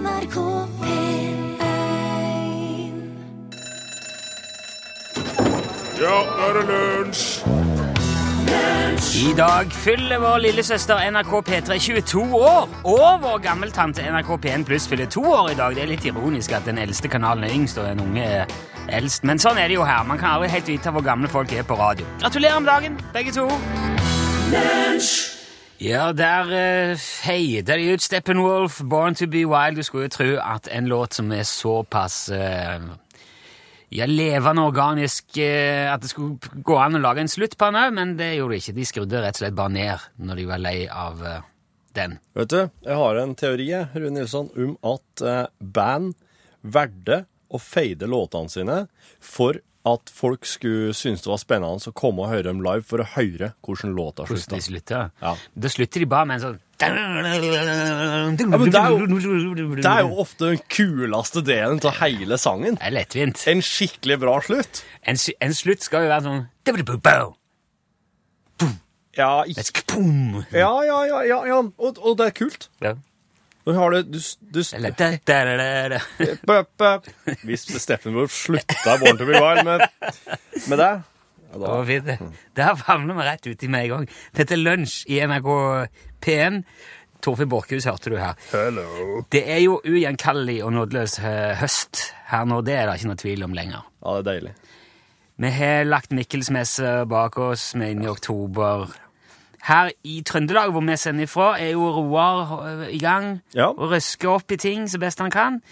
NRK P1 Ja, nå er det lunsj! I dag fyller vår lillesøster NRK P3 22 år, og vår gammeltante NRK P1 Pluss fyller to år i dag. Det er litt ironisk at den eldste kanalen er yngst og den unge er eldst, men sånn er det jo her. Man kan aldri helt vite hvor gamle folk er på radio. Gratulerer med dagen, begge to. Ja, der uh, heier de ut Steppenwolf, Born to be wild. Du skulle jo tro at en låt som er såpass uh, ja, levende organisk uh, at det skulle gå an å lage en slutt på den òg, men det gjorde de ikke. De skrudde rett og slett bare ned når de var lei av uh, den. Vet du, jeg har en teori, Rune Nilsson, om at eh, band valgte å fade låtene sine for at folk skulle synes det var spennende å komme og høre dem live for å høre hvordan låta Hvordan slutta. de slutter. Ja. Da slutter de bare med en sånn men det er Det er jo ofte den kuleste delen av hele sangen. Det er lettvint. En skikkelig bra slutt. En, en slutt skal jo være sånn Ja. Ja, ja, ja, ja, ja. Og, og det er kult. Ja. Nå har du, du, du. Hvis Steppenwolf slutta Born to be wild med, med det ja, Det da. var fint, det. Der havner vi rett uti med en gang. Dette er Lunsj i NRK P1. Torfinn Borchhus hørte du her. Hello. Det er jo ugjenkallelig og nådeløs eh, høst her nå, det er det ikke noe tvil om lenger. Ja, det er deilig. Vi har lagt Mikkelsmesse bak oss, vi er inne i oktober. Her i Trøndelag, hvor vi sender ifra, er jo Roar øh, i gang Ja. og røsker opp i ting så best han kan.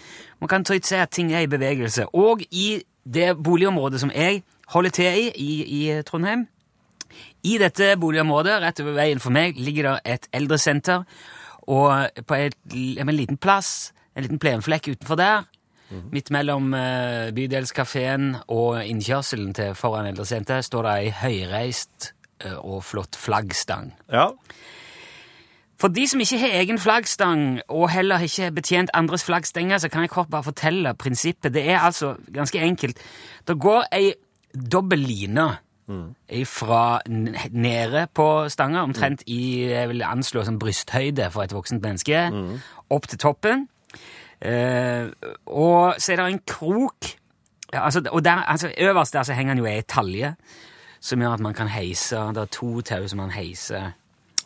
Man kan trygt se at ting er i bevegelse. Og i det boligområdet som jeg holder til i, i, i Trondheim, i dette boligområdet, rett over veien for meg, ligger det et eldresenter, og på et, en liten plass, en liten plenflekk utenfor der, midt mellom uh, bydelskafeen og innkjørselen til foran eldresenteret, står det ei høyreist eh, og flott flaggstang. Ja. For de som ikke har egen flaggstang, og heller ikke har betjent andres flaggstenger, så kan jeg kort bare fortelle prinsippet. Det er altså ganske enkelt. Det går ei dobbel line fra nede på stanga, omtrent i jeg vil anslå som brysthøyde for et voksent menneske, opp til toppen. Eh, og så er det en krok ja, altså, og der, altså, Øverst der så henger den jo ei talje som gjør at man kan heise. Det er to tau som man heiser.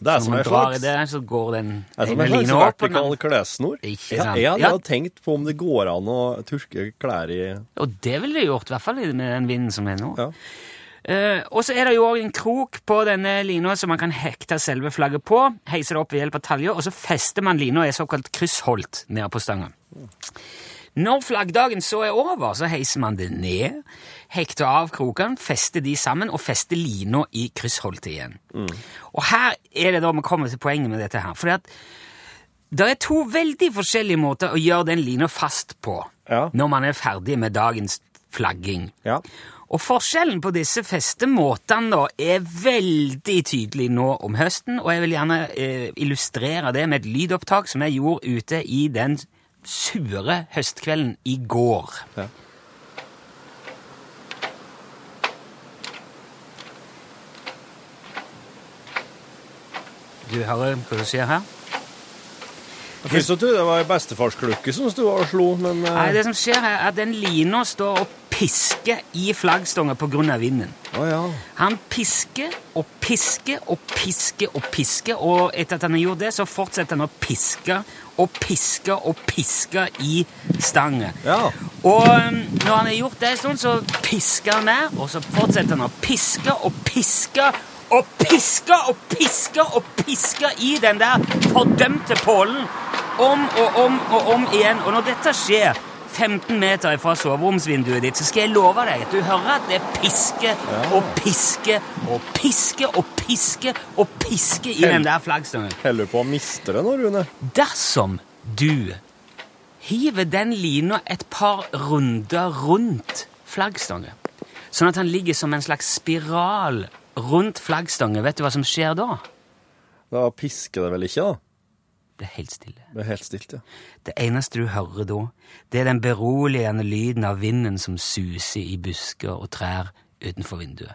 Det er som en slags, det, så går den det er som en slags vertikal klessnor. Ikke sant? jeg hadde Ja. tenkt på om det går an å turke klær i Og det ville det gjort, i hvert fall med den vinden som er nå. Ja. Uh, og så er det jo også en krok på denne lina som man kan hekte selve flagget på. Heise det opp ved hjelp av talje, og så fester man lina i såkalt kryssholdt nede på stanga. Når flaggdagen så er over, så heiser man det ned, hekter av krokene, fester de sammen og fester lina i kryssholtet igjen. Og her er det da vi kommer til poenget med dette her. For at det er to veldig forskjellige måter å gjøre den lina fast på Ja. når man er ferdig med dagens flagging. Ja. Og forskjellen på disse festemåtene da er veldig tydelig nå om høsten, og jeg vil gjerne eh, illustrere det med et lydopptak som jeg gjorde ute i den sure høstkvelden i går. Ja. Du hører hva som skjer her? Jeg det var bestefarsklukke som sto og slo, men uh... Nei, det som skjer er at den lina står og pisker i flaggstanga av vinden. Oh, ja. Han pisker og pisker og pisker og pisker, og etter at han har gjort det, så fortsetter han å piske og piske og piske i stangen. Ja. Og um, når han har gjort det stund, så pisker han mer, og så fortsetter han å piske og piske og piske og piske og piske i den der fordømte pålen om og om og om igjen. Og når dette skjer 15 meter fra soveromsvinduet ditt, så skal jeg love deg at du hører at det pisker og pisker og pisker og pisker og pisker i den der flaggstangen. Holder du på å miste det nå, Rune? Dersom du hiver den lina et par runder rundt flaggstangen, sånn at han ligger som en slags spiral rundt flaggstangen, vet du hva som skjer da? Da pisker det vel ikke, da? Det er helt stille. Det er helt stilt, ja. Det eneste du hører da, det er den beroligende lyden av vinden som suser i busker og trær utenfor vinduet.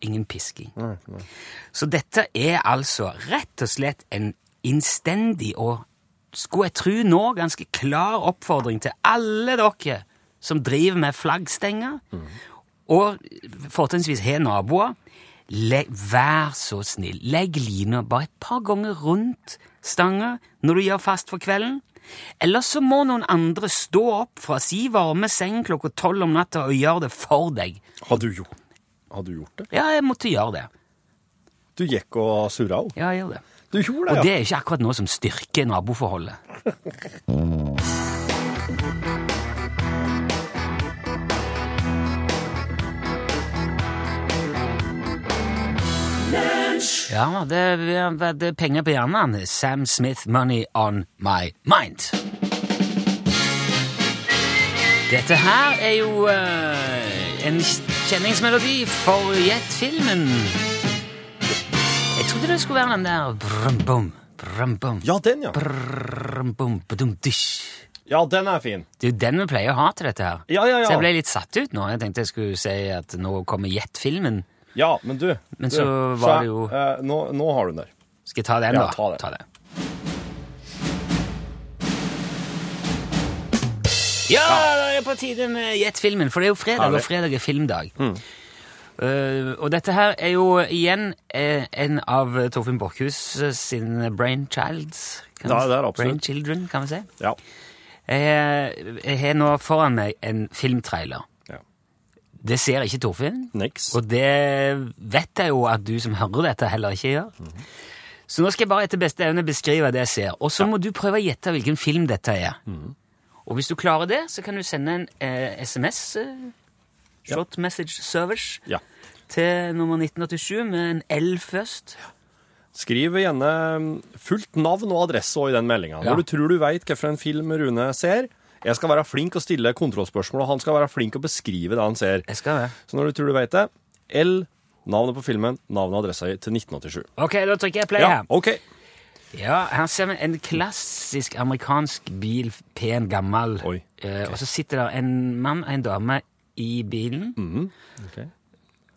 Ingen pisking. Nei, nei. Så dette er altså rett og slett en innstendig og skulle jeg tro nå, ganske klar oppfordring til alle dere som driver med flaggstenger, og fortrinnsvis har naboer. Vær så snill, legg lina bare et par ganger rundt stanga når du gjør fast for kvelden. Eller så må noen andre stå opp fra si varme seng klokka tolv om natta og gjøre det for deg. Har du gjort, har du gjort det? Ja, jeg måtte gjøre det. Du gikk og surra òg? Ja, jeg gjør det. Du gjorde Og det, det er ikke akkurat noe som styrker naboforholdet. Ja, det er, det er penger på hjernen. Sam Smith, 'Money On My Mind'. Dette her er jo uh, en kjenningsmelodi for Jet-filmen. Jeg trodde det skulle være den der brum-bum, brum-bum, ja. Ja, den, ja. brum-bum, badum-dysh. Ja, den er fin. Det er jo den vi pleier å ha til dette her. Ja, ja, ja. Så jeg ble litt satt ut nå. Jeg tenkte jeg skulle si at nå kommer Jet-filmen. Ja, men du Men du, så var det jo- eh, nå, nå har du den der. Skal jeg ta den, Ja, da? ta det. Ja, da er på tide med Jet-filmen, for det er jo fredag, og fredag er filmdag. Uh, og dette her er jo igjen eh, en av Torfinn Borchhus sin brainchilds. Kan Ja, det er absolutt. Brainchildren, kan vi si. Ja. Jeg, jeg har nå foran meg en filmtrailer. Ja. Det ser ikke Torfinn, Niks. og det vet jeg jo at du som hører dette, heller ikke gjør. Så nå skal jeg bare etter beste evne beskrive det jeg ser, og så må du prøve å gjette hvilken film dette er. Og hvis du klarer det, så kan du sende en eh, SMS, eh, short message service, Ja. til nummer 1987 med en L først. Skriv gjerne mm, fullt navn og adresse i den meldinga. Ja. Når du tror du veit hvilken film Rune ser. Jeg skal være flink og stille kontrollspørsmål, og han skal være flink og beskrive det han ser. Jeg skal det. Så når du tror du veit det, L, navnet på filmen, navnet og adressa til 1987. Ok, da trykker jeg play Ja, her. OK. Ja, her ser vi en klassisk amerikansk bil, pen, gammel. Oi, Eh, og så sitter der en mann og en dame i bilen. Ok.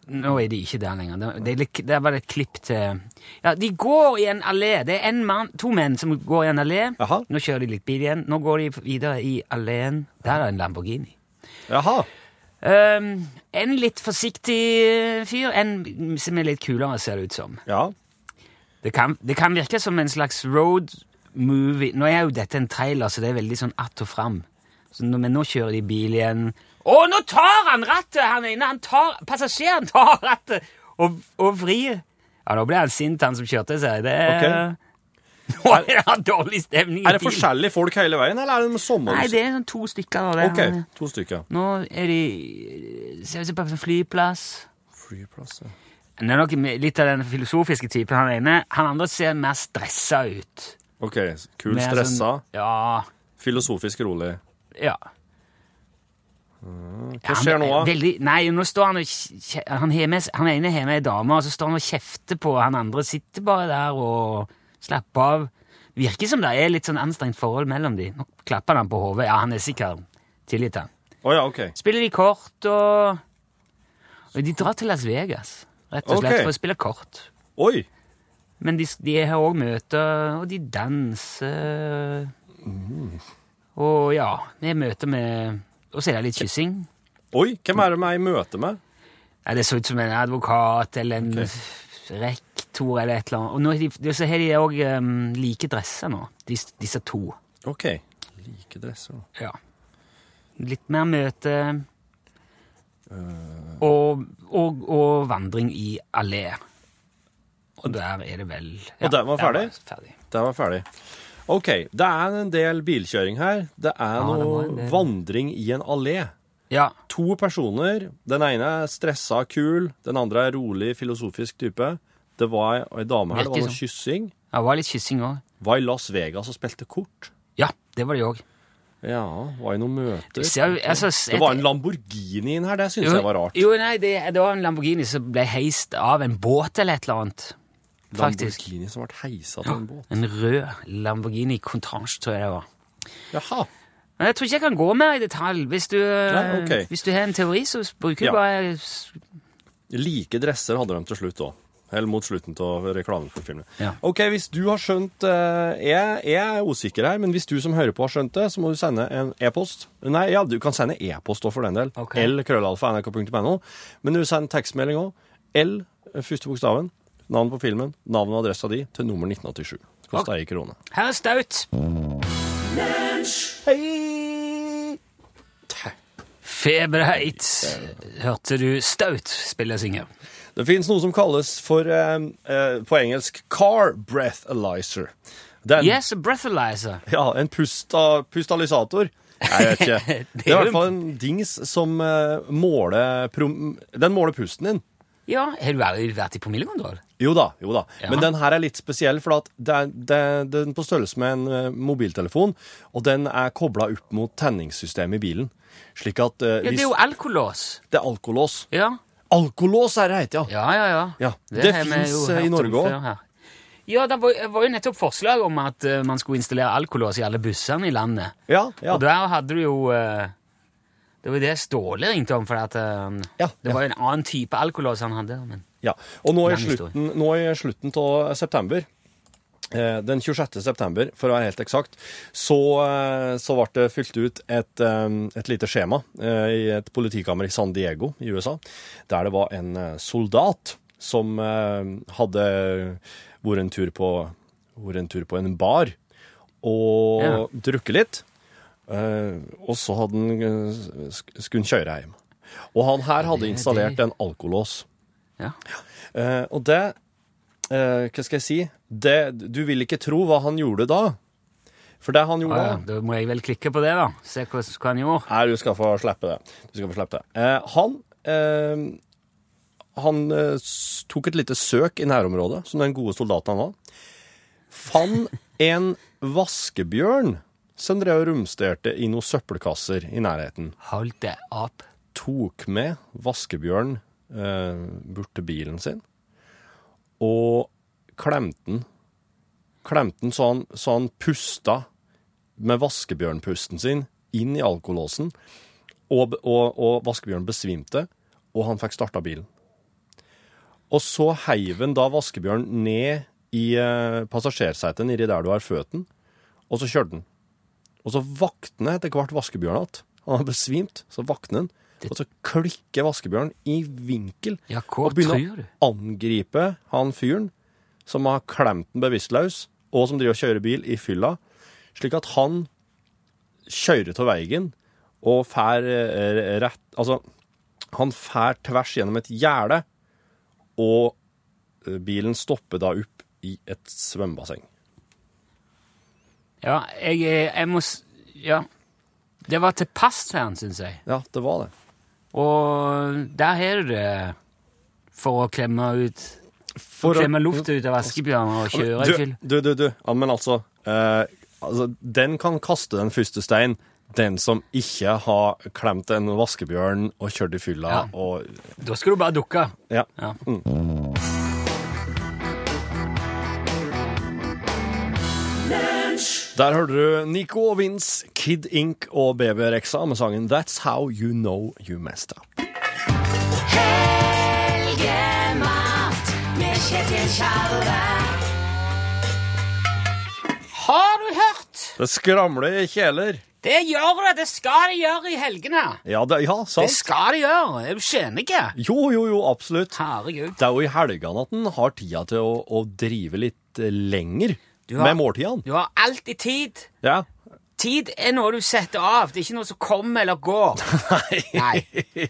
Nå er de ikke der lenger. Det, det, er litt- der var det et klipp til Ja, de går i en allé. Det er en mann, to menn som går i en allé. Aha. Nå kjører de litt bil igjen. Nå går de videre i alléen. Der er det en Lamborghini. Jaha. Um, en litt forsiktig fyr. En som er litt kulere, ser det ut som. Ja. Det kan, det kan virke som en slags road movie. Nå er jo dette en trailer, så det er veldig sånn att og fram. Så men nå kjører de bil igjen. Å, nå tar han rattet! Han ene, han tar, passasjeren tar rattet og, og vrir. Ja, nå ble han sint, han som kjørte seg. Det er, Nå er det dårlig stemning i Er det bilen. forskjellige folk hele veien, eller er det sommer... Nei, det er sånn to stykker. Det. OK, to stykker. Nå er de Ser ut som flyplass. Flyplass, ja. Det er nok litt av den filosofiske typen. Han ene, han andre ser mer stressa ut. OK. Kul, stressa, Sånn, ja, filosofisk rolig. ja. Hva skjer nå, da? Veldig, nei, nå står han og han, med, han ene har med ei dame, og så står han og kjefter på han andre. Sitter bare der og slapper av. Virker som det er litt sånn anstrengt forhold mellom de. Nå klapper han på hodet. Ja, han er sikkert tilgitt han. Oh, ja, okay. Spiller de kort, og, og De drar til Las Vegas, rett og slett, okay. for å spille kort. Oi! Men de, de har òg møter, og de danser. Og ja, vi har møter med Og så er det litt kyssing. Oi, hvem er det vi er i møte med? Ja, det så ut som en advokat eller en rektor eller et eller annet. Og nå, de, så har de òg like dresser nå, disse, disse to. OK. Like dresser. Ja. Litt mer møte og, og, og vandring i allé. Og der er det vel Og der var ferdig? ferdig. Der var ferdig. OK. Det er en del bilkjøring her. Det er Ja, noe vandring i en allé. Ja. To personer. Den ene er stressa, kul. Den andre er rolig, filosofisk type. Det var ei dame her. Det var noe kyssing. Det var litt kyssing òg. Var i Las Vegas og spilte kort. Ja, det var det òg. Ja, var i noen møter. Altså, Det var en Lamborghini inn her. Det syns jeg var rart. Jo, nei, det, det var en Lamborghini som ble heist av en båt eller et eller annet. Faktisk. Lamborghini som ble heisa til en båt. En rød Lamborghini Contange, tror jeg det var. Jaha. Men jeg tror ikke jeg kan gå mer i detalj. Hvis du, Nei, okay. hvis du har en teori, så bruker du Ja. bare Like dresser hadde de til slutt òg. Eller mot slutten av reklamen for filmen. Ja. Ok, hvis du har skjønt eh, jeg, jeg er usikker her, men hvis du som hører på har skjønt det, så må du sende en e-post. Nei, ja, du kan sende e-post òg for den del. Okay. L krøllalfa nrk.no. Men du sender tekstmelding òg. L, eh, første bokstaven, navn på filmen, navn og adressa di til nummer 1987. Koster ei krone. Her er Staut. Hei! Feberheit. Hørte du Staut spille og synge? Det finnes noe som kalles for, eh, eh, på engelsk, car breathalyzer. Er Yes, a breathalyzer. ja, en pusta, pustalisator. Jeg vet ikke. Det er i hvert fall en dings som eh, måler prom Den måler pusten din. Ja, har du aldri vært i promillekontroll? Jo da, jo da. Ja. Men den her er litt spesiell, for at det er, det, den er på størrelse med en eh, mobiltelefon, og den er kobla opp mot tenningssystemet i bilen. Slik at eh, Ja, det er jo alkolås. Det er alkolås. Ja, Alkolås er det heter, ja. ja, ja. ja. Ja, det finnes, eh, i Norge også. Ja, det var, var jo nettopp forslag om at uh, man skulle installere alkolås i alle bussene i landet. Ja, ja. Og der hadde du jo eh, Det var jo det Ståle ringte om, for at eh, Ja, det ja. var en annen type alkolås han hadde. Men Ja, og nå i slutten, nå slutten av september, eh, den 26. september, for å være helt eksakt, så, eh, så ble det fylt ut et, eh, et lite skjema eh, i et politikammer i San Diego i USA, der det var en soldat som eh, hadde vært en tur på, en, tur på en bar og Ja. drukket litt, og så hadde han, eh, skulle kjøre hjem. Og han her hadde installert en alkolås. ja. Eh, og det eh, Hva skal jeg si? Det, du vil ikke tro hva han gjorde da. For det han gjorde Ah, ja. Da må jeg vel klikke på det, da. Se hva, hva han gjorde. Nei, du skal få slippe det. Du skal få slippe det. Eh, han eh, han eh, tok et lite søk i nærområdet, som den gode soldaten han var. Fant en vaskebjørn som drev og romsterte i noen søppelkasser i nærheten. Hold det opp. tok med vaskebjørn eh, bort til bilen sin, og klemte den. Klemte den så han, så han pusta med vaskebjørnpusten sin inn i alkolåsen, og, og, og vaskebjørnen besvimte, og han fikk starta bilen. Og så heiv han da vaskebjørnen ned i eh, passasjersetet nedi der du har føttene, og så kjørte han. Og så våkner etter hvert vaskebjørnen igjen. Han har besvimt, så våkner han. Og så klikker vaskebjørnen i vinkel Ja, og begynner å angripe han fyren som har klemt den bevisstløs, og som driver og kjører bil i fylla, slik at han kjører til veien og fær eh, rett Altså, han fær tvers gjennom et gjerde, og eh, bilen stopper da opp i et svømmebasseng. Ja, jeg, jeg må Ja. Det var til pass til syns jeg. Ja, det var det. Og der har du det for å klemme ut For å- Klemme lufta ut av vaskebjørner og kjøre i fyll. du, du, du. Ja, men altså, eh, altså Den kan kaste den første steinen. Den som ikke har klemt en vaskebjørn og kjørt i fylla Ja. og Da skal du bare dukke. Ja. Ja. Der hørte du Nico og Vince, Kid Ink og BB Rexa med sangen That's How You Know You Messed Up. Helgemat med Kjetil Tjalve. Har du hørt? Det skramler i kjeler. Det gjør det! Det skal det gjøre i helgene. Ja, det, ja, Det skal det gjøre. Er du skjønner ikke? Jo, jo, jo, absolutt. Herregud. Det er jo i helgene at en har tida til å, å drive litt eh, lenger Du har- med måltidene. Du har alltid tid. Ja. Tid er noe du setter av. Det er ikke noe som kommer eller går. Nei.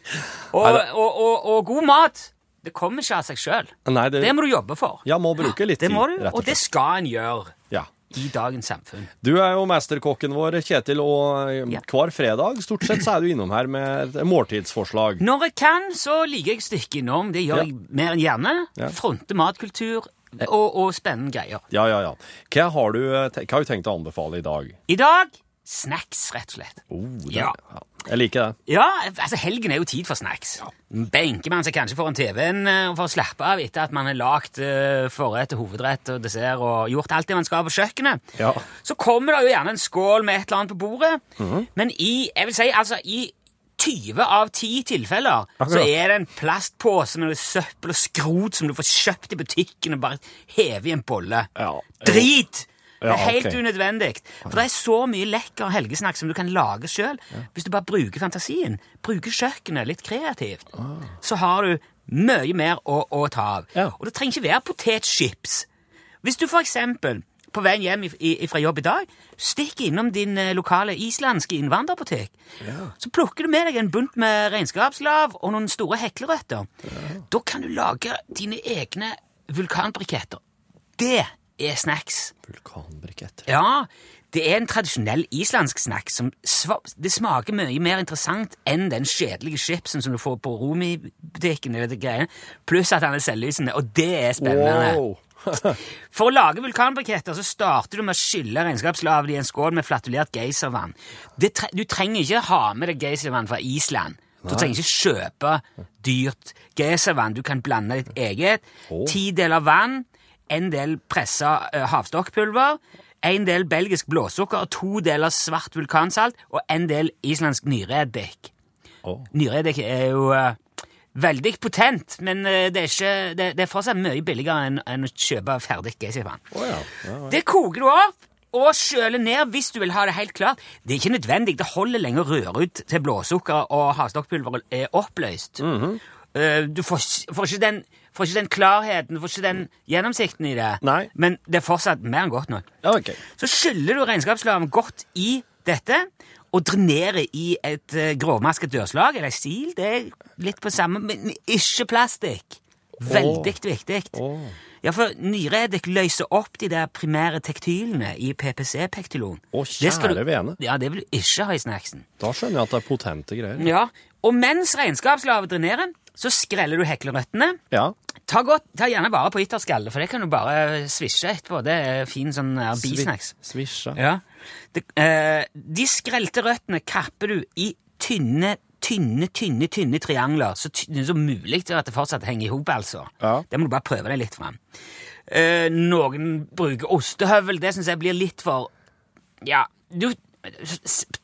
Og, og, og, og god mat, det kommer ikke av seg sjøl. Det, Det må du jobbe for. ja, må bruke litt Det tid, må du, og og det skal en gjøre Ja. i dagens samfunn. Du er jo mesterkokken vår, Kjetil, og eh, Ja. hver fredag stort sett så er du innom her med et måltidsforslag. Når jeg kan, så liker jeg å stikke innom. Det gjør Ja. jeg mer enn gjerne. Fronte matkultur og, og spennende greier. Ja, ja, ja. Hva har du, eh, te- hva har du tenkt å anbefale i dag? I dag snacks, rett og slett. Oh, det, Ja. Jeg liker det. Ja, altså helgen er jo tid for snacks. Benker man seg kanskje foran TV-en eh, for å slappe av etter at man har lagd uh, forrett, hovedrett og dessert og gjort alt det man skal på kjøkkenet. Ja. Så kommer det jo gjerne en skål med et eller annet på bordet. Mhm. Men i jeg vil si, altså, i 20 av 10 tilfeller så er det en plastpose med noe søppel og skrot som du får kjøpt i butikken og bare hever i en bolle. Ja. Drit! Det er helt okay. unødvendig. For det er så mye lekker helgesnakk som du kan lage sjøl. Hvis du bare bruker fantasien, bruker kjøkkenet litt kreativt, så har du mye mer å, å ta av. Og det trenger ikke være potetchips. Hvis du for eksempel på veien hjem fra jobb i dag, stikk innom din eh, lokale islandske innvandrerbutikk, så plukker du med deg en bunt med regnskapslav og noen store heklerøtter. Da kan du lage dine egne vulkanbriketter. Det er snacks. Vulkanbriketter. Ja, det er en tradisjonell islandsk snack som det smaker mye mer interessant enn den kjedelige chipsen som du får på Romi-butikken, pluss at han er selvlysende, og det er spennende. Wow. For å lage vulkanbriketter så starter du med å skylle regnskapslavet i en skål med flatulert geyservann. Tre du trenger ikke ha med deg geyservann fra Island. Du trenger ikke kjøpe dyrt geyservann. Du kan blande ditt eget. Ti deler vann, en del pressa eh, havstokkpulver, en del belgisk blåsukker, to deler svart vulkansalt og en del islandsk nyreddik. Oh. Nyreddik er jo eh, veldig potent, men eh, det, er ikke, det, det er fortsatt mye billigere enn, enn å kjøpe ferdig geyservann. Oh, ja. ja. Det koker du opp og kjøler ned hvis du vil ha det helt klart. Det er ikke nødvendig. Det holder lenge å røre ut til blåsukker og havstokkpulver er oppløst. Eh, Du får, får, ikke den, får ikke den klarheten, får ikke den gjennomsikten i det. Nei. Men det er fortsatt mer enn godt nok. ja ok. Så skyller du regnskapsslaven godt i dette, og drenerer i et uh, grovmasket dørslag, eller sil. Det er litt på samme, men ikke plastikk. Veldig viktig. Oh. Ja, for nyreddik løser opp de der primære tektylene i PPC-pektilon. Å, kjære vene. Ja, det vil du ikke ha i snacksen. Da skjønner jeg at det er potente greier. Ja, Og mens regnskapslavet drenerer, så skreller du heklerøttene. Ja. Ta, godt, ta gjerne vare på ytterskallet, for det kan du bare svisje etterpå. Det er fin sånn uh, bisnacks. Svisje. Ja. De, eh, de skrelte røttene kapper du i tynne, tynne, tynne tynne triangler, så tynne som mulig til at det fortsatt henger i hop, altså. Ja. Det må du bare prøve deg litt fram. Eh, noen bruker ostehøvel, det syns jeg blir litt for Ja, du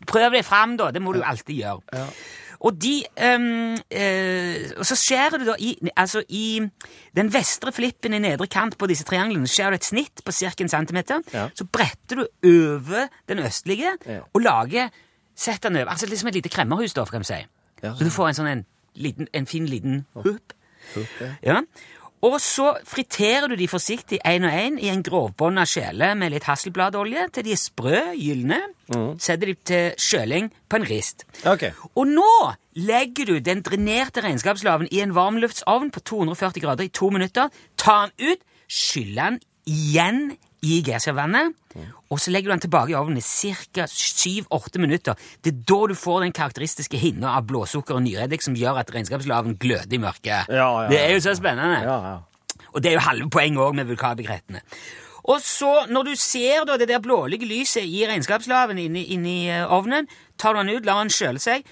Prøv deg fram, da. Det må du alltid gjøre. Og de um, uh, Og så skjærer du da i, altså i den vestre flippen i nedre kant på disse trianglene skjærer du et snitt på ca. en centimeter. Ja. Så bretter du over den østlige Ja. og lager Sett den over. Altså liksom et lite kremmerhus, da, kan du si. Ja. Så du får en sånn en, liten, en fin liten hoop. Hupp, ja. Og så friterer du de forsiktig én og én i en grovbånda skjele med litt hasselbladolje til de er sprø, gylne. Setter de til kjøling på en rist. Ok. Og nå legger du den drenerte regnskapslaven i en varmluftsovn på 240 grader i to minutter. Ta den ut, skyller den igjen i geysirvannet, og så legger du den tilbake i ovnen i ca. 7-8 minutter. Det er da du får den karakteristiske hinna av blåsukker og nyreddik som gjør at regnskapslaven gløder i mørket. Ja, ja, Det er jo så spennende. Ja, ja. Og det er jo halve poenget òg med vulkanbekrettene. Og så, når du ser da det der blålige lyset i regnskapslaven inni, inni eh, ovnen, tar du den ut, lar den kjøle seg,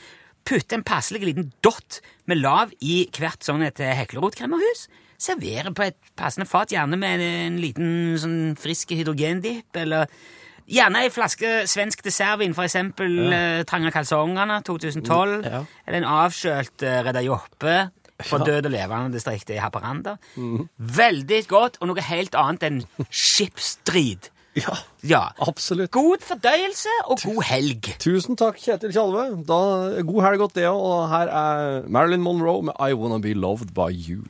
putter en passelig liten dott med lav i hvert sånn et eh, heklerotkremmerhus, serverer på et passende fat, gjerne med en liten sånn frisk hydrogendipp, eller gjerne ei flaske svensk dessertvin, for eksempel ja. Tranga Kalsongene 2012, Ja. eller en avkjølt uh, Redda Joppe fra Død og levende-distriktet i Haparanda. Veldig godt, og noe helt annet enn skipsstrid. ja. Ja. Absolutt. God fordøyelse og god helg. Tusen takk, Kjetil Tjalve. Da, god helg godt, det òg. Og her er Marilyn Monroe med I Wanna Be Loved By You.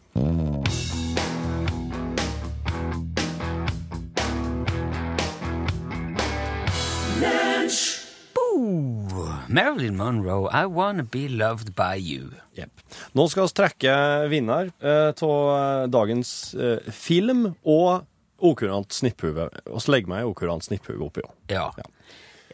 Marilyn Monroe, I wanna be loved by you. Yep. Nå skal vi trekke vinner av dagens eh, film og okurant snipphue. Vi legger meg okurant snipphue oppi òg. Ja.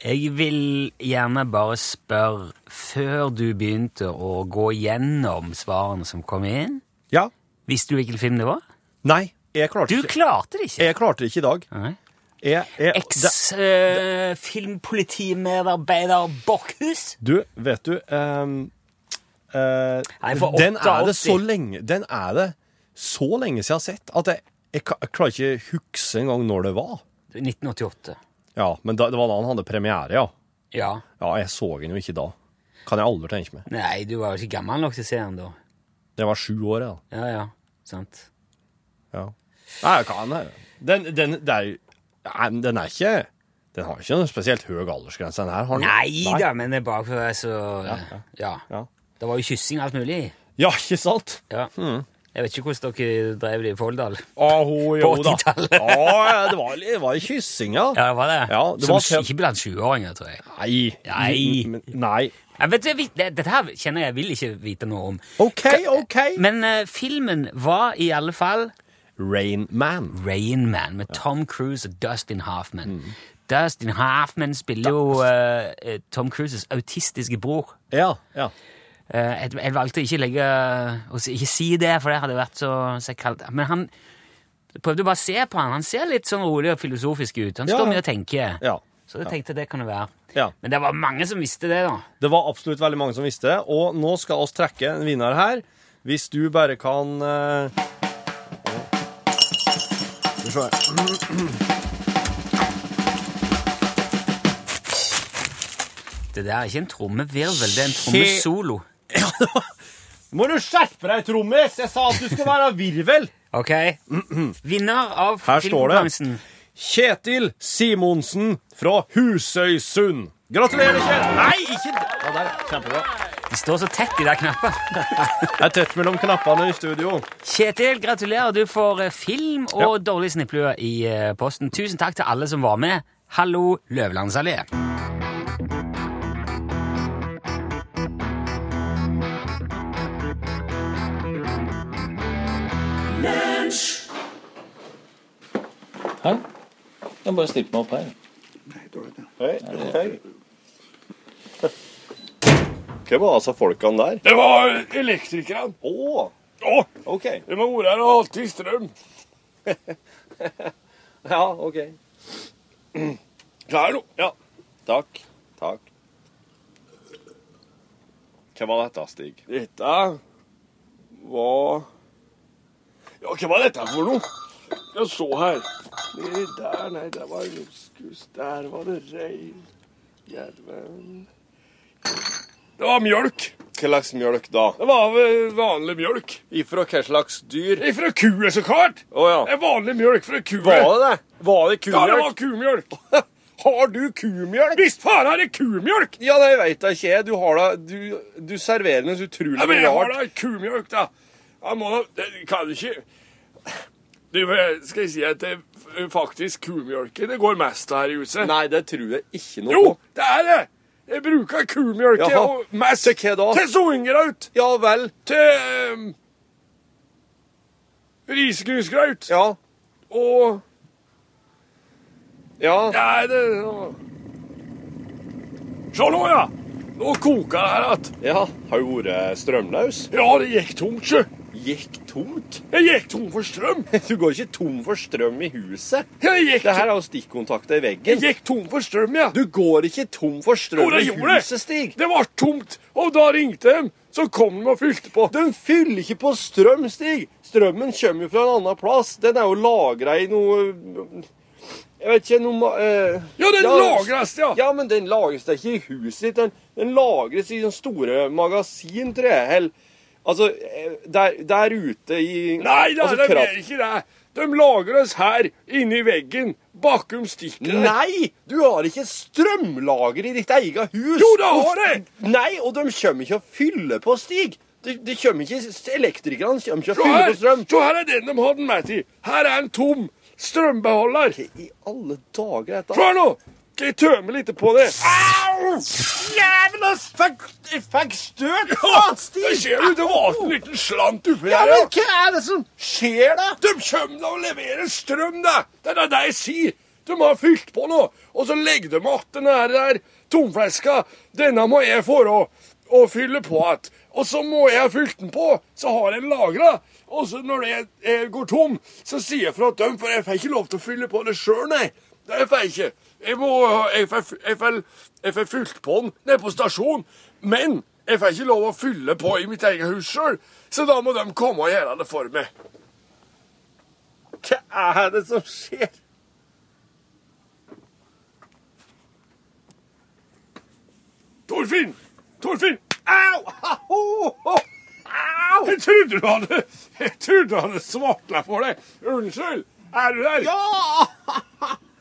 Jeg vil gjerne bare spørre, før du begynte å gå gjennom svarene som kom inn, Ja. visste du hvilken film det var? Nei, jeg klarte Du ikke klarte det ikke. Jeg klarte det ikke i dag. Nei. Eks-filmpolitimedarbeider Borkhus du, vet du eh, eh, Nei, Den er det så lenge Den er det så lenge siden jeg har sett at jeg, jeg, jeg klarer ikke huske engang når det var. 1988. Ja, Men da, det var da han hadde premiere, ja. Ja. Ja, jeg så den jo ikke da. Kan jeg aldri tenke meg. Nei, du var jo ikke gammel nok til å se den da. Jeg var sju år, ja. Ja, ja, sant. ja. Nei, jeg kan det. Den, den, det er, jo- Nei, men den er ikke Den har ikke noen spesielt høy aldersgrense. Den her har den. Nei da, men det er bare for å så Ja. ja. Ja. Det var jo kyssing og alt mulig. Ja, ikke sant? Ja. Hmm. Jeg vet ikke hvordan dere drev det i Folldal. Jo På da. 80-tallet. Å, ja, det var, det var kyssing, ja. Ja, det var det. Ja, det Som var ikke blant 20-åringer, tror jeg. Nei. Nei. Nei. Jeg vet jeg vet- det, dette her kjenner jeg vil ikke vite noe om. OK, OK. Men uh, filmen var i alle fall Rain Man. Rain Man med Tom Cruise og Dustin Hoffman. Mm. Dustin Hoffman spiller jo eh, eh, Tom Cruises autistiske bror. Ja. ja. Eh, jeg, jeg valgte ikke legge å si- ikke si det, for det hadde vært så, så kaldt. Men han jeg prøvde bare å se på han. Han ser litt sånn rolig og filosofisk ut. Han Ja. står mye og tenker. ja. Så jeg tenkte det kan det være. Ja. Men det var mange som visste det, da. Det var absolutt veldig mange som visste det, og nå skal oss trekke en vinner her. Hvis du bare kan eh, Skal vi se. Det der er ikke en trommevirvel, det er en trommesolo. Må du skjerpe deg, trommis! Jeg sa at du skulle være virvel! Ok. Vinner av Her står det. Kjetil Simonsen fra Husøysund. Gratulerer, Kjetil! Nei, ikke! Ja, der. Kjempebra. De står så tett, de der knappene. Det er tett mellom knappene i studio. Kjetil, gratulerer. Du får eh, film og dårlig snipplue i eh, posten. Tusen takk til alle som var med. Hallo, Løvlandsallé. Hei. Jeg bare stilte meg opp her. Nei, Hei, hei. Hva var altså folkene der? Det var elektrikerne. Å, Oh. ok. de har vært her og alltid strøm. Ja, ok. Klar nå. Ja. Takk. Takk. Hva var dette, Stig? Dette var Ja, hva var dette for noe? Jeg så her. Nedi der, nei, der var loskus. Der var det rein. Jerven Det var mjølk. Hva slags mjølk da? Det var vanlig mjølk. Ifra hva slags dyr? Ifra kue, så klart. Oh, ja. Det er vanlig mjølk fra kue. Var det det? Var det Ja, det var kumjølk? kumjølk. Har du kumjølk? Visst faen er det kumjølk! Ja, det vet jeg ikke. Du har da Du, du serverer noe så utrolig Ja, men jeg har rart. da kumjølk, da. Jeg må da Det kan du ikke Du, eh, skal jeg si at det er faktisk kumjølken det går mest av her i huset? Nei, det tror jeg ikke noe Jo, på. det er det! Jeg bruker kumjølke Jaha. og mest Til hva da? Til soingraut. Ja vel. Til um, risgrynsgraut. Ja. Og Ja. Nei, det Se nå, ja! Nå koker det her igjen. ja. Har du vært strømløs? Ja, det gikk tomt, sjø. Gikk tomt? Jeg gikk tom for strøm. Du går ikke tom for strøm i huset. Jeg gikk, Det her er jo stikkontakter i jeg gikk tom for strøm, ja. Du går ikke tom for strøm jo, i huset, Stig. Det var tomt, og da ringte de. Så kom de og fylte på. De fyller ikke på strøm, Stig. Strømmen kommer jo fra en annen plass. Den er jo lagra i noe Jeg vet ikke noe eh, Ja, den lagres, ja. Ja, men den lagres da ikke i huset ditt. Den, den lagres i sånne store magasin, tror jeg. Hell, altså, eh, der, der ute i Nei da, altså, de kraft- gjør ikke det. De lager oss her, inni veggen, bakom stikket. der. Nei! Du har ikke strømlager i ditt eget hus. Jo, det har jeg. Nei, og de kommer ikke å fylle på, Stig. De, de kommer ikke, Elektrikerne kommer ikke å fylle her, på strøm. se her er den de har den med til. Her er en tom strømbeholder. Hva i alle dager er Se dette? her nå. Jeg tømme litt på det? Au! Jævla fikk, fikk støt! Faen, Det Stig! jo, ut det var en liten slant oppi Ja, der. men hva er det som skjer, da? De kommer da og leverer strøm, da! Det er det jeg sier. De har fylt på nå, og så legger de igjen den der tomfleska. Denne må jeg få å, fylle på igjen. Og så må jeg ha fylt den på, så har jeg den lagra. Og så når det går tom, så sier jeg fra til dem, for jeg får ikke lov til å fylle på det sjøl, nei. Det får jeg ikke. Jeg må jeg får, jeg får, jeg får fylt på den nede på stasjonen. Men jeg får ikke lov å fylle på i mitt eget hus sjøl, så da må de komme og gjøre det for meg. Hva er det som skjer? Torfinn! Torfinn! Au! Au! Au! Jeg trodde du hadde Jeg trodde du hadde svartla for deg. Unnskyld. Er du der? Ja!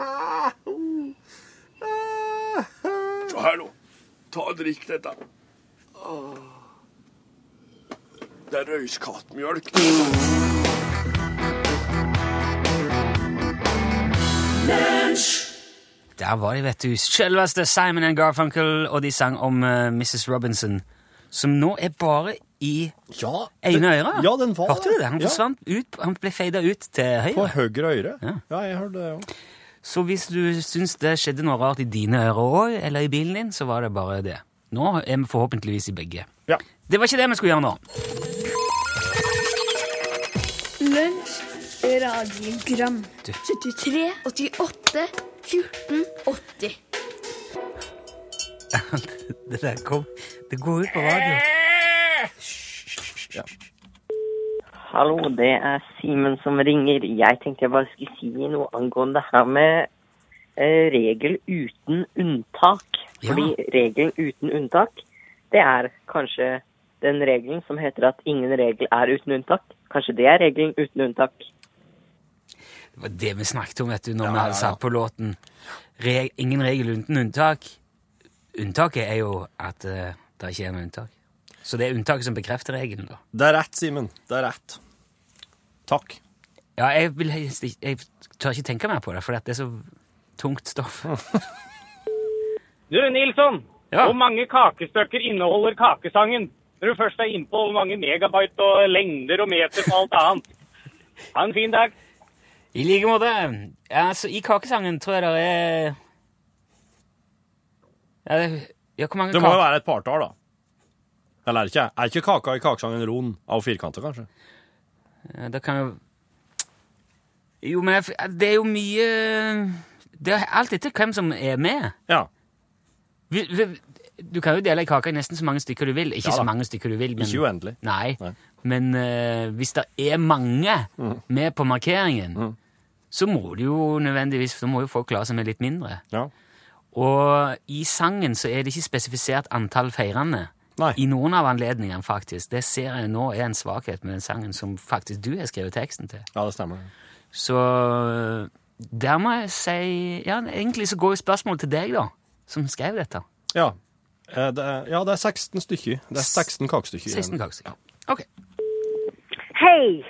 Se her nå. Ta og drikk dette. Det er røyskattmjølk. Der var de, vet du. Selveste Simon and Garfunkel, og de sang om uh, Mrs. Robinson, som nå er bare i Ja, ene øret. Ja, den var Hørte du det? Han Ja. forsvant ut, han ble feida ut til høyre. På høyre. øre. Ja. Ja, jeg hørte det òg. Så hvis du syns det skjedde noe rart i dine ører òg, eller i bilen din, så var det bare det. Nå er vi forhåpentligvis i begge. Ja. Det var ikke det vi skulle gjøre nå. Lunsj, radiogram 73, 88, 14, 80 Det der kom Det går ut på radio. Hallo, det er Simen som ringer. Jeg tenkte jeg bare skulle si noe angående det her med eh, regel uten unntak. Ja. Fordi regelen uten unntak, det er kanskje den regelen som heter at ingen regel er uten unntak. Kanskje det er regelen uten unntak. Det var det vi snakket om vet du, når vi hadde satt på låten. Re ingen regel uten unntak. Unntaket er jo at uh, det ikke er noe unntak. Så det er unntaket som bekrefter regelen, da. Det er rett, Simen. Det er rett. Takk. Ja, jeg, vil helst ikke, jeg tør ikke tenke mer på det, for det er så tungt stoff. Du, Nilsson. Ja. Hvor mange kakestykker inneholder kakesangen? Når du først er innpå hvor mange megabyte og lengder og meter og alt annet. Ha en fin dag. I like måte. Ja, altså, I kakesangen tror jeg det er ja, det, ja, hvor mange Det må jo være et partall, da. Eller er det ikke? Er ikke kaka i kakesangen rund av firkanter, kanskje? Ja, det kan jo Jo, men jeg- det er jo mye Det er alt etter hvem som er med. Ja. Vi, vi, du kan jo dele ei kake i nesten så mange stykker du vil. Ikke Ja så mange stykker du vil, men Ikke uendelig. Nei. Nei. Men uh, hvis det er mange med på markeringen, så må du jo nødvendigvis Så må jo folk klare seg med litt mindre. ja. Og i sangen så er det ikke spesifisert antall feirende. Nei. I noen av anledningene, faktisk. Det ser jeg nå er en svakhet med den sangen som faktisk du har skrevet teksten til. Ja, det stemmer. Så der må jeg si Ja, egentlig så går jo spørsmålet til deg, da, som skrev dette. Ja. Eh, Det er, ja, det er 16 stykker. Det er 16 kakestykker. 16 kakestykker. Ok. Hei,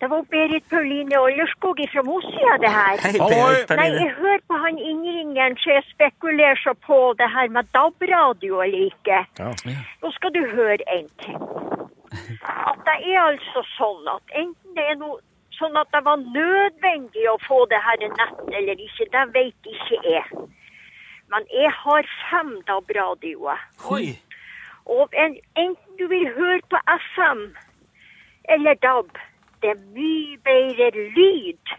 det var Berit Pauline Ollerskog fra Mosia det her. Hei, Berit Nei, jeg hører på han innringeren, så jeg spekulerer så på det her med DAB-radio eller ikke. Ja. Nå skal du høre en ting. At det er altså sånn at enten det er noe sånn at det var nødvendig å få det her nett eller ikke, det vet ikke jeg. Men jeg har fem DAB-radioer. Og en, enten du vil høre på FM eller DAB, det er mye bedre lyd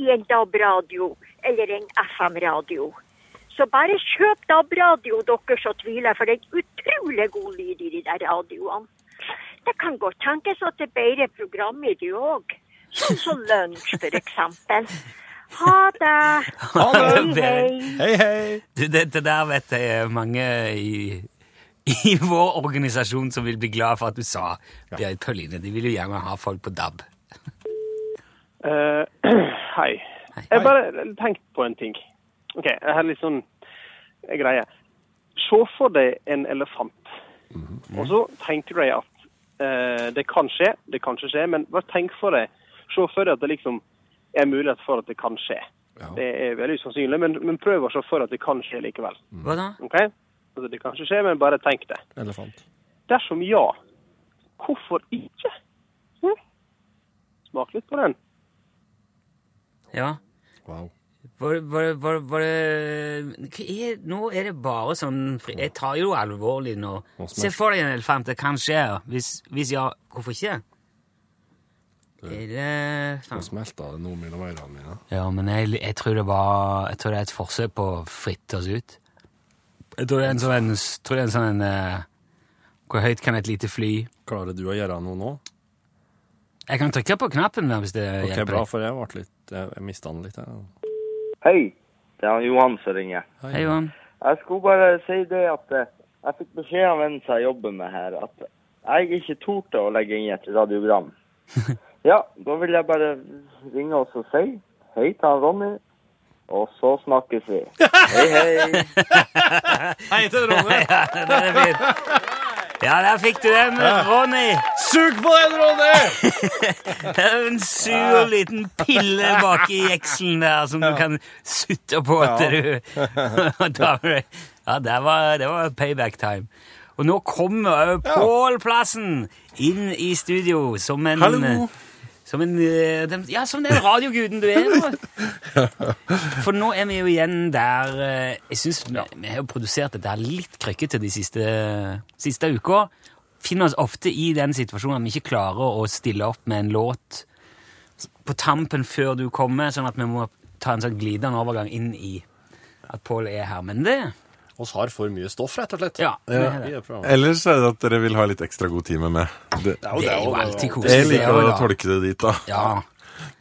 i en DAB-radio eller en FM-radio. Så bare kjøp DAB-radio, dere så tviler, for det er utrolig god lyd i de der radioene. Det kan godt tenkes at det er bedre program i det òg. Sånn som lunsj, eksempel. Ha det. Ha det, Hei, hei. Hei, hei! Du, det, det der vet jeg er mange i, i vår organisasjon som vil bli glad for at du sa, Berit Pauline. De vil jo gjerne ha folk på DAB. Eh, hei. Hei. Jeg bare tenkte på en ting. Ok, jeg har litt sånn eh, greie. Se for deg en elefant. Og så tenker du deg at uh, det kan skje, det kan ikke skje, men bare tenk for deg, se for deg at det liksom er mulighet for at det kan skje. Det er veldig usannsynlig, men, men prøv å se for deg at det kan skje likevel. Hva da? Ok? Altså, det kan ikke skje, men bare tenk det. Elefant. Dersom ja, hvorfor ikke? Hm? Smak litt på den. Ja. Wow. Var, var, var, var det er, Nå er det bare sånn Jeg tar jo alvorlig nå. Se for deg en elefant. Det kan skje. Hvis, hvis ja, hvorfor ikke? Er det Nå smelta det noe mellom ørene mine. Ja, men jeg, jeg tror det var Jeg tror det er et forsøk på å fritte oss ut. Jeg tror det er en sånn, tror det er en sånn en, eh, Hvor høyt kan et lite fly Klarer du å gjøre noe nå? Jeg kan trykke på knappen hvis det Ok, hjelper. bra, for jeg ble litt Jeg, jeg mista den litt her. Hei, det er Johan som ringer. Hei, Johan. Jeg skulle bare si det at eh, Jeg fikk beskjed av en som jeg jobber med her, at jeg ikke torde å legge inn et radiogram. Ja, da vil jeg bare ringe oss og si hei til Ronny, og så snakkes vi. Hei, hei. Hei til Ronny. Ja, det er fin. Ja, der fikk du den, Ronny. Sug på den, Ronny! Det er en sur liten pille bak i jekselen der som du kan sutte på til du. Ja, det var, det var payback time. Og nå kommer òg Pål Plassen inn i studio som en Hallo. Som en, eh, ja, som den radioguden du er. nå. For nå er vi jo igjen der eh, Jeg synes vi, vi har produsert dette her litt krøkkete de siste, siste uka. Finner oss ofte i den situasjonen at vi ikke klarer å stille opp med en låt på tampen før du kommer, sånn at vi må ta en sånn glidende overgang inn i at Pål er her. Men det oss har for mye stoff, rett og slett. Ja, Ja. er det. Ellers er det at dere vil ha litt ekstra god tid med meg. Det, Det er jo alltid koselig. jeg liker det å tolke det dit, da. Ja.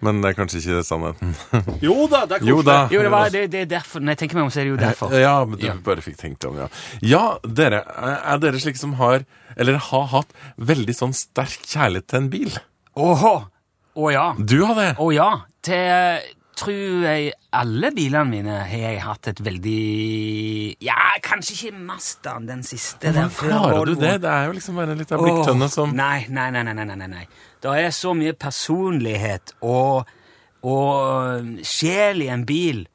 Men det er kanskje ikke det sannheten. Jo da, det er Jo da. Jo, det, var, det, det er derfor. Når jeg tenker meg om, så er det jo derfor. Ja, men du Ja. bare fikk tenkt deg om, ja. Ja, dere, er dere slik som har, eller har hatt, veldig sånn sterk kjærlighet til en bil? Åhå! Å ja. Du har det? Å ja. Til tror jeg alle bilene mine har jeg hatt et veldig Ja, kanskje ikke Mazdaen, den siste. Men Hvordan klarer du det? Det er jo liksom bare litt av blikktønne som Nei, nei, nei, nei, nei, nei, nei. Det er så mye personlighet og, og sjel i en bil.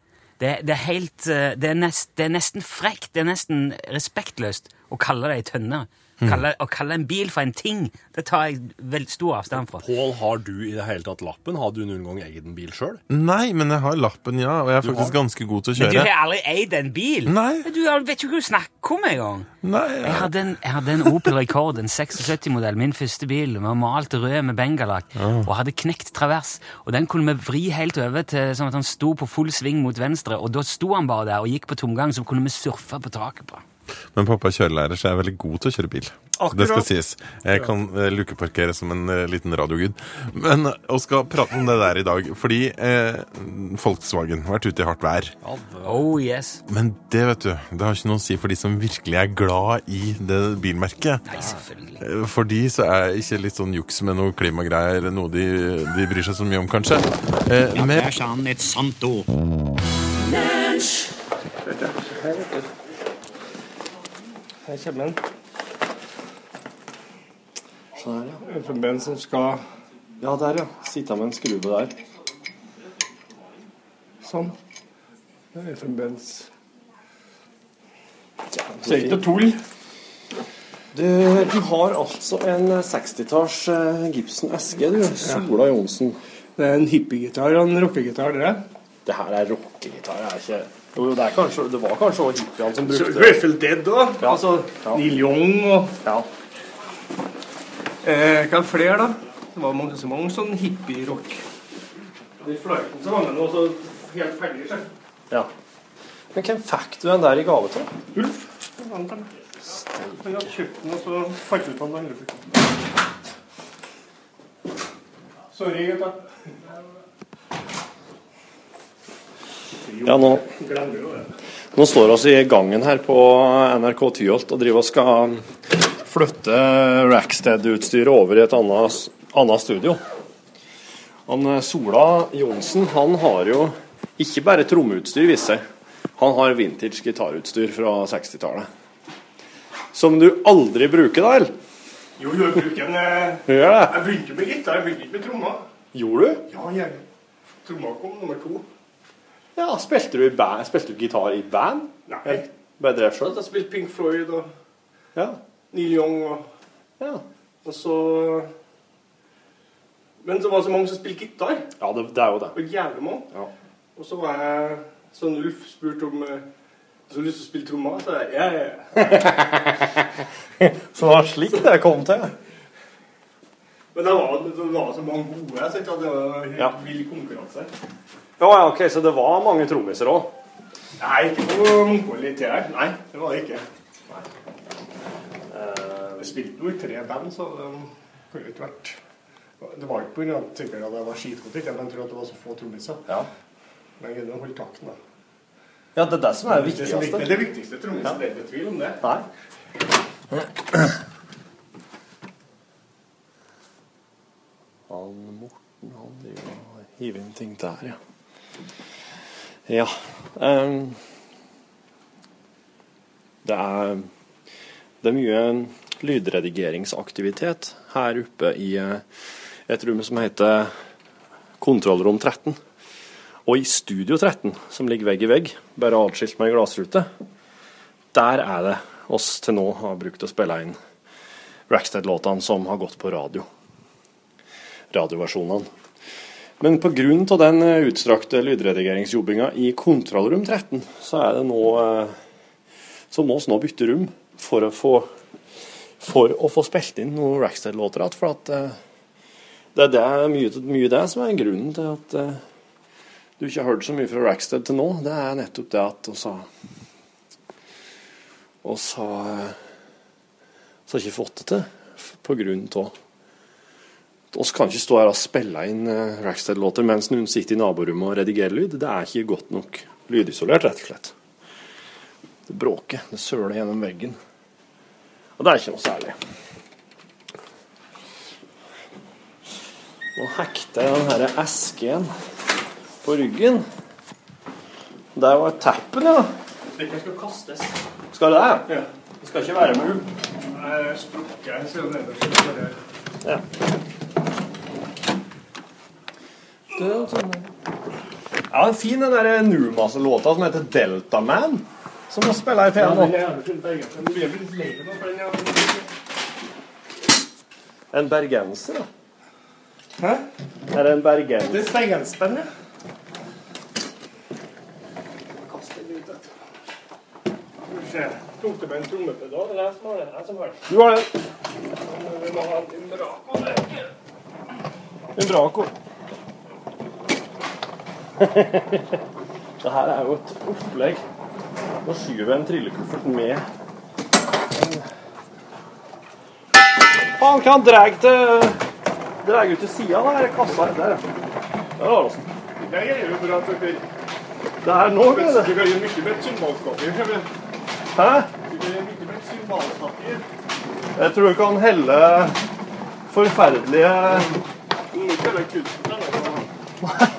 Det, det er helt eh, det er, nest, det er nesten frekt, det er nesten respektløst å kalle det ei tønne. Hmm. Kalle, å kalle en bil for en ting, det tar jeg veldig stor avstand fra. Pål, har du i det hele tatt lappen? Har du noen gang eid en bil sjøl? Nei, men jeg har lappen, ja, og jeg er Du faktisk har- ganske god til å kjøre. Men du har aldri eid en bil? Nei. Du vet ikke hva du snakker om engang. Nei, Jeg hadde en, jeg hadde en Opel Rekord, en 76-modell, min første bil. Den var malt rød med bengalakk og hadde knekt travers. Og den kunne vi vri helt over til sånn at han sto på full sving mot venstre, og da sto han bare der og gikk på tomgang, så kunne vi surfe på taket på. Men pappa er kjørelærer, så jeg er veldig god til å kjøre bil. Det skal sies. Jeg kan eh, lukeparkere som en eh, liten radiogud. Men vi skal prate om det der i dag, fordi eh, Volkswagen har vært ute i hardt vær. Oh yes. Men det vet du, det har ikke noe å si for de som virkelig er glad i det bilmerket. Nei, selvfølgelig. Eh, For de så er ikke litt sånn juks med noe klimagreier noe de, de bryr seg så mye om, kanskje. Eh, men sa han et sant ord. Her kommer den. Sånn her, ja. En ben som skal Ja, der, ja. Sitte med en skrue der. sånn. Det er en bens Så er ikke tull. Du, du har altså en 60-talls eh, Gibson SG, du. Sola Johnsen. Det er en hippiegitar og en rockegitar, det. Det her er rockegitar, er ikke Jo, det, er kanskje, det var kanskje også hippiene som Så brukte Grateful Dead òg. Ja. Altså Ja. Neil Young og Ja. eh, Hva er flere, da? Det var mange, så mange sånn hippie-rock. Den fløyten som var med nå, så helt ferdig. Så. ja. Men hvem fikk du den der i gave til? Ulf. Han hadde kjøpt den, og så fant ut på den andre. Sorry, gutta. Ja, nå, nå står vi i gangen her på NRK Tyholt og driver og skal flytte Rackstead-utstyret over i et annet, annet studio. Han eh, Sola Johnsen han har jo ikke bare trommeutstyr, viser seg. Han har vintage gitarutstyr fra 60-tallet. Som du aldri bruker, da, eller? Jo, jo, jeg bruker en eh, Jeg begynte med gitar, jeg begynte ikke med trommer. Gjorde du? Ja, jeg. Trommer kom nummer to. Ja, Spilte du, i band, spilte du gitar i band? Nei. Bare drev sjøl? Jeg spilte Pink Floyd og Ja. Neil Young og, ja. og så Men det var så mange som spilte gitar. Ja, det, det er jo det. Og jævlig mange. Ja. Og så var jeg Sånn Ulf spurte om eh, så lyst til å spille trommer. Så jeg ja, ja, ja. Så det var slik det kom til? Men det var, det var så mange gode. Jeg at det var helt Ja. vill konkurranse. Ja, ja, ok, Så det var mange trommiser òg? Nei, ikke på mangfoldig til her. Nei, det var det ikke. Uh, Jeg spilte jo i tre band, så det kunne ikke vært Det var ikke pga. at jeg var skitgodt, men jeg tror at det var så få trommiser. Ja. Men jeg greide å holde takten, da. ja, det er det som er det Det, er det viktigste trommisen, det er ikke tvil om det. Nei. Han Morten, han driver og hiver inn ting der, ja. Ja. Um, det er Det er mye lydredigeringsaktivitet her oppe i eh, et rom som heter Kontrollrom 13. Og i Studio 13, som ligger vegg i vegg, bare atskilt med ei glassrute, der er det oss til nå har brukt å spille inn Rackstead-låtene som har gått på radio. Radioversjonene. Men pga. den eh, utstrakte lydredigeringsjobbinga i Kontrollrom 13, så er det nå eh, Så må vi nå bytte rom for å få for å få spilt inn noen Rackstead-låter igjen. For at eh, det er det, mye, mye det som er grunnen til at du ikke har hørt så mye fra Rackstead til nå. Det er nettopp det at vi har oss har ikke fått det til på grunn av oss kan ikke stå her og spille inn uh, Rackstead-låter mens noen sitter i naborommet og redigerer lyd. Det er ikke godt nok lydisolert, rett og slett. Det bråker. Det søler gjennom veggen. Og det er ikke noe særlig. Nå hekter jeg den her esken på ryggen. Der var teppen, ja. Det skal kastes. Skal det? Ja. Det skal ikke være med opp. Nei, sprukket. Ja. Det er sånn. Ja, den er fin den der Numas-låta som heter Delta Man. Som må spille i Ja, piano. den er jævlig fin begge. Den blir litt lei nå, for den En bergenser, da. Hæ? Er det en bergenser? Det er steigenspenne. ja. den du. Vi med en trommepedal? Det er jeg som har det. Jeg som har det. Du har den. en Vi må ha en brako? Det her er jo et opplegg. Nå skyver jeg en trillekuffert med Faen, hva han drar til Drar ut til sida av den kassa. Der, ja. Der har vi. Det er jo bra at dere Det er nå, Du er det. kan gjøre mye med et symbolstativ. Hæ? Du kan gjøre mye med et symbolstativ. Jeg tror du kan helle forferdelige Ikke hele kunsten, da.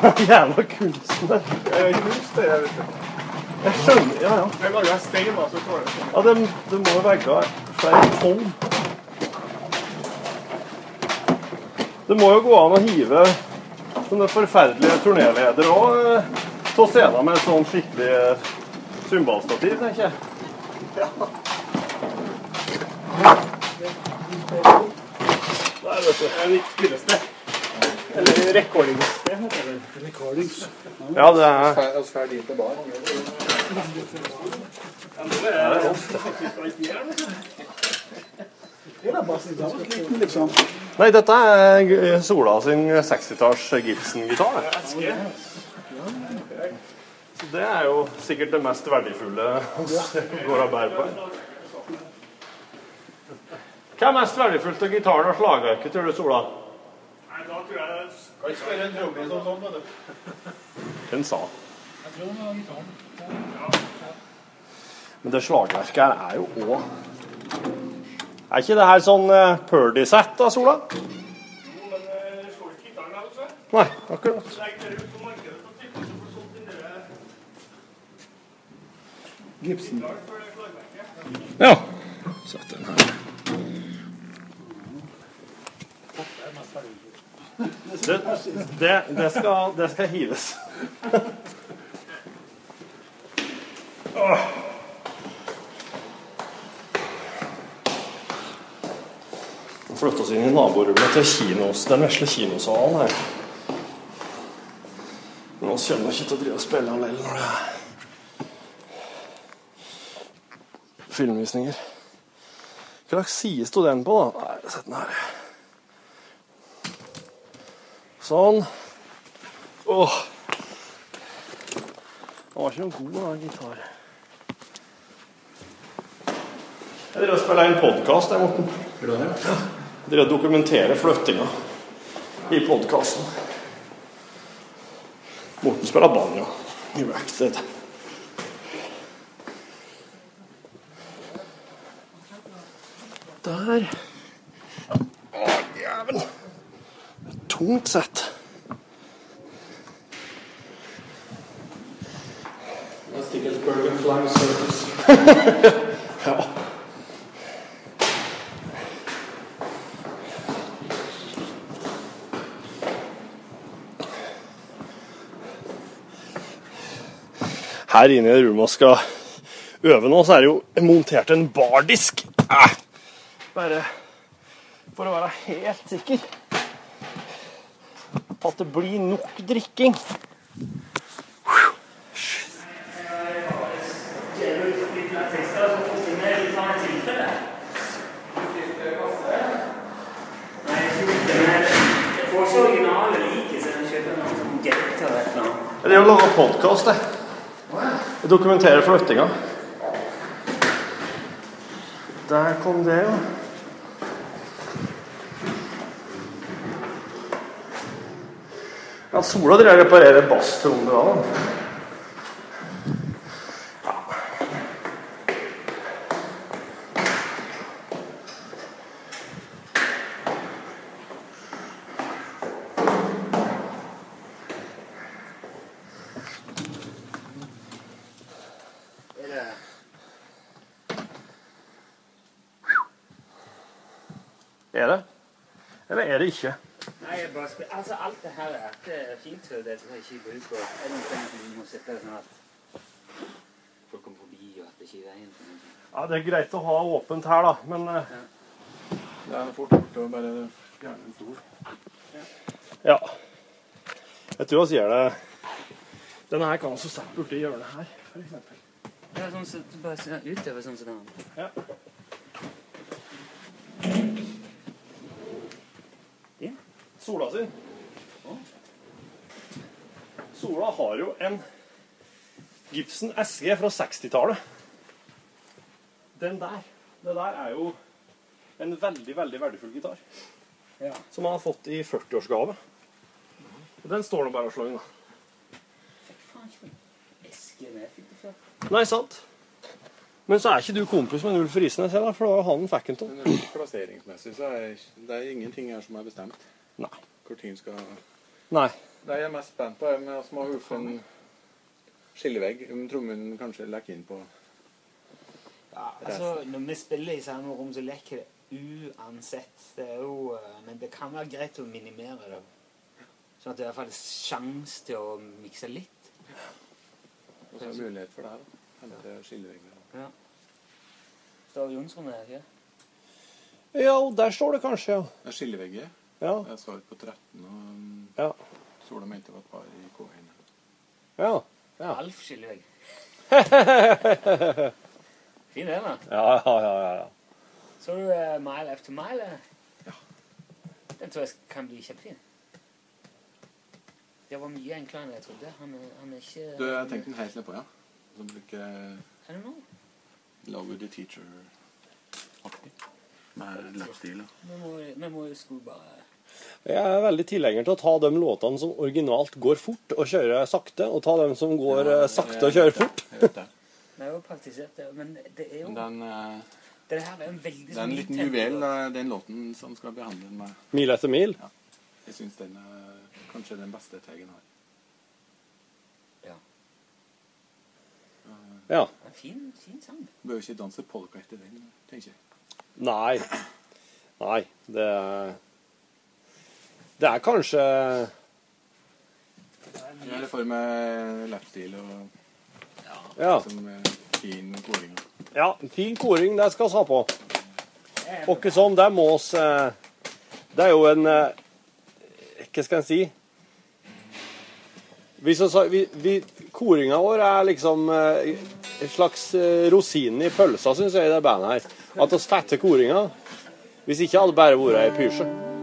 Jævla kunstner. Det er kunst, det, vet du. Jeg skjønner Ja, ja. Jeg lager stein, da, så tåler det. Ja, det, det må jo være flere tonn. Det må jo gå an å hive sånne forferdelige turnéledere òg på scenen med et sånn skikkelig eh, cymbalstativ, tenker jeg. Der, vet du. Det er litt spillested. Eller recordings. heter. Recordings. Ja, det er. Nei, dette er Sola sin 60-talls Gibson-gitar. Det er jo sikkert det mest verdifulle vi går og bærer på. Hva er mest verdifullt av gitaren og slagverket, tror du, Sola? Nei, da tror jeg Kan ikke være en trommis og sånn, vet du. Den sa. Jeg tror det var gitaren. Men det slagverket her er jo òg Er ikke det her sånn uh, Purdy-sett, da, Sola? Jo, men eh, slår ikke gitaren her, altså. Nei, akkurat. Gipsen. Ja. får du solgt den her. Det slagverket. Ja. Det, det, det, skal, det skal hives. Åh. Vi flytter oss inn i naborommet til kinos, den vesle kinosalen her. Men vi kommer ikke til å drive og spille alene når det er filmvisninger. Hva slags side sto den på, da? Nei, sett den her. Sånn. Åh. Den var ikke noe god, da, gitar. Jeg driver og spiller en podkast, jeg, Morten. Jeg driver og dokumenterer flyttinga i podkasten. Morten spiller banjo i Rackstead. Der. Å, jævel. Tungt sett. Her inne i rommet skal øve nå, så er det jo montert en bardisk. Bare for å være helt sikker på at det blir nok drikking. Det er å lage podkast, det. Jeg dokumenterer flyttinga. Der kom det, jo. Ja, Sola driver og reparerer basstrommer da. Er det? Eller er det ikke? Nei, jeg bare spør. Altså, alt det her det er ikke bruker Er vi må sette det sånn at folk kommer forbi, og at det ikke er noe? Ja, Det er greit å ha åpent her, da, men ja. Det er fort gjort å bare fjerne en stol. ja. Jeg tror vi gjør det Denne her kan også sette borti hjørnet her, f.eks. Ja, sånn som så, bare ser utover sånn som den. Ja. Din? Sola sin. Sola har jo en Gibson SG fra 60-tallet. Den der. Det der er jo en veldig, veldig verdifull gitar. Ja. Som han har fått i 40-årsgave. Og Den står nå bare og slår inn, da. Nei, sant. Men så er ikke du kompis med Ulf Risnes heller, for da var han han fikk den av. Plasseringsmessig så er det er ingenting her som er bestemt. Nei. Hvor ting skal Nei. Det jeg er mest spent på, er med å små huffe en skillevegg. Om trommen kanskje lekker inn på ja, Altså, når vi spiller i samme rom, så lekker det uansett. Det er jo eh, Men det kan være greit å minimere det. Sånn at det i hvert fall er sjanse til å mikse litt. Og så er det mulighet for det her. Hente skillevegger. Ja. Står Jonsson her, ikke? Ja, der står det kanskje, ja. Det er skillevegger. Ja. Jeg svarer på 13, og Ja. Sola mente det var et par i K1. Ja. ja. Alf skillevegg. Fin den, da. Ja, ja, ja, ja. Så du uh, Mile After Mile? Ja. Den tror jeg kan bli kjempefin. Det var mye enklere enn jeg trodde. Han han er ikke Du, jeg tenkte den helt nedpå, ja. Så bruker I don't know. Love the teacher-aktig. Med må, vi må jo skulle bare Jeg er veldig tilhenger til å ta de låtene som originalt går fort og kjøre sakte, og ta dem som går ja, sakte og kjører fort. Vi har jo praktisert det, men det er jo den, uh, Det her er en veldig det er en liten juvel, eh, den låten som skal behandle med. Mil etter mil. Ja. Jeg syns den er kanskje den beste Teigen har. Ja. Ja. En fin, fin sang. Bør jo ikke danse polka etter den, tenker jeg. Nei. Nei, det er Det er kanskje Jeg er for meg lapstil og Ja. som eh, fin koring. Ja, fin koring, det skal vi ha på. Åkke som, det må oss eh, Det er jo en eh, Hva skal en si? Vi, vi, vi, koringa vår er liksom eh, en slags rosin i pølsa, syns jeg, i det bandet her. At vi fetter koringa. Hvis ikke hadde det bare vært ei pysje.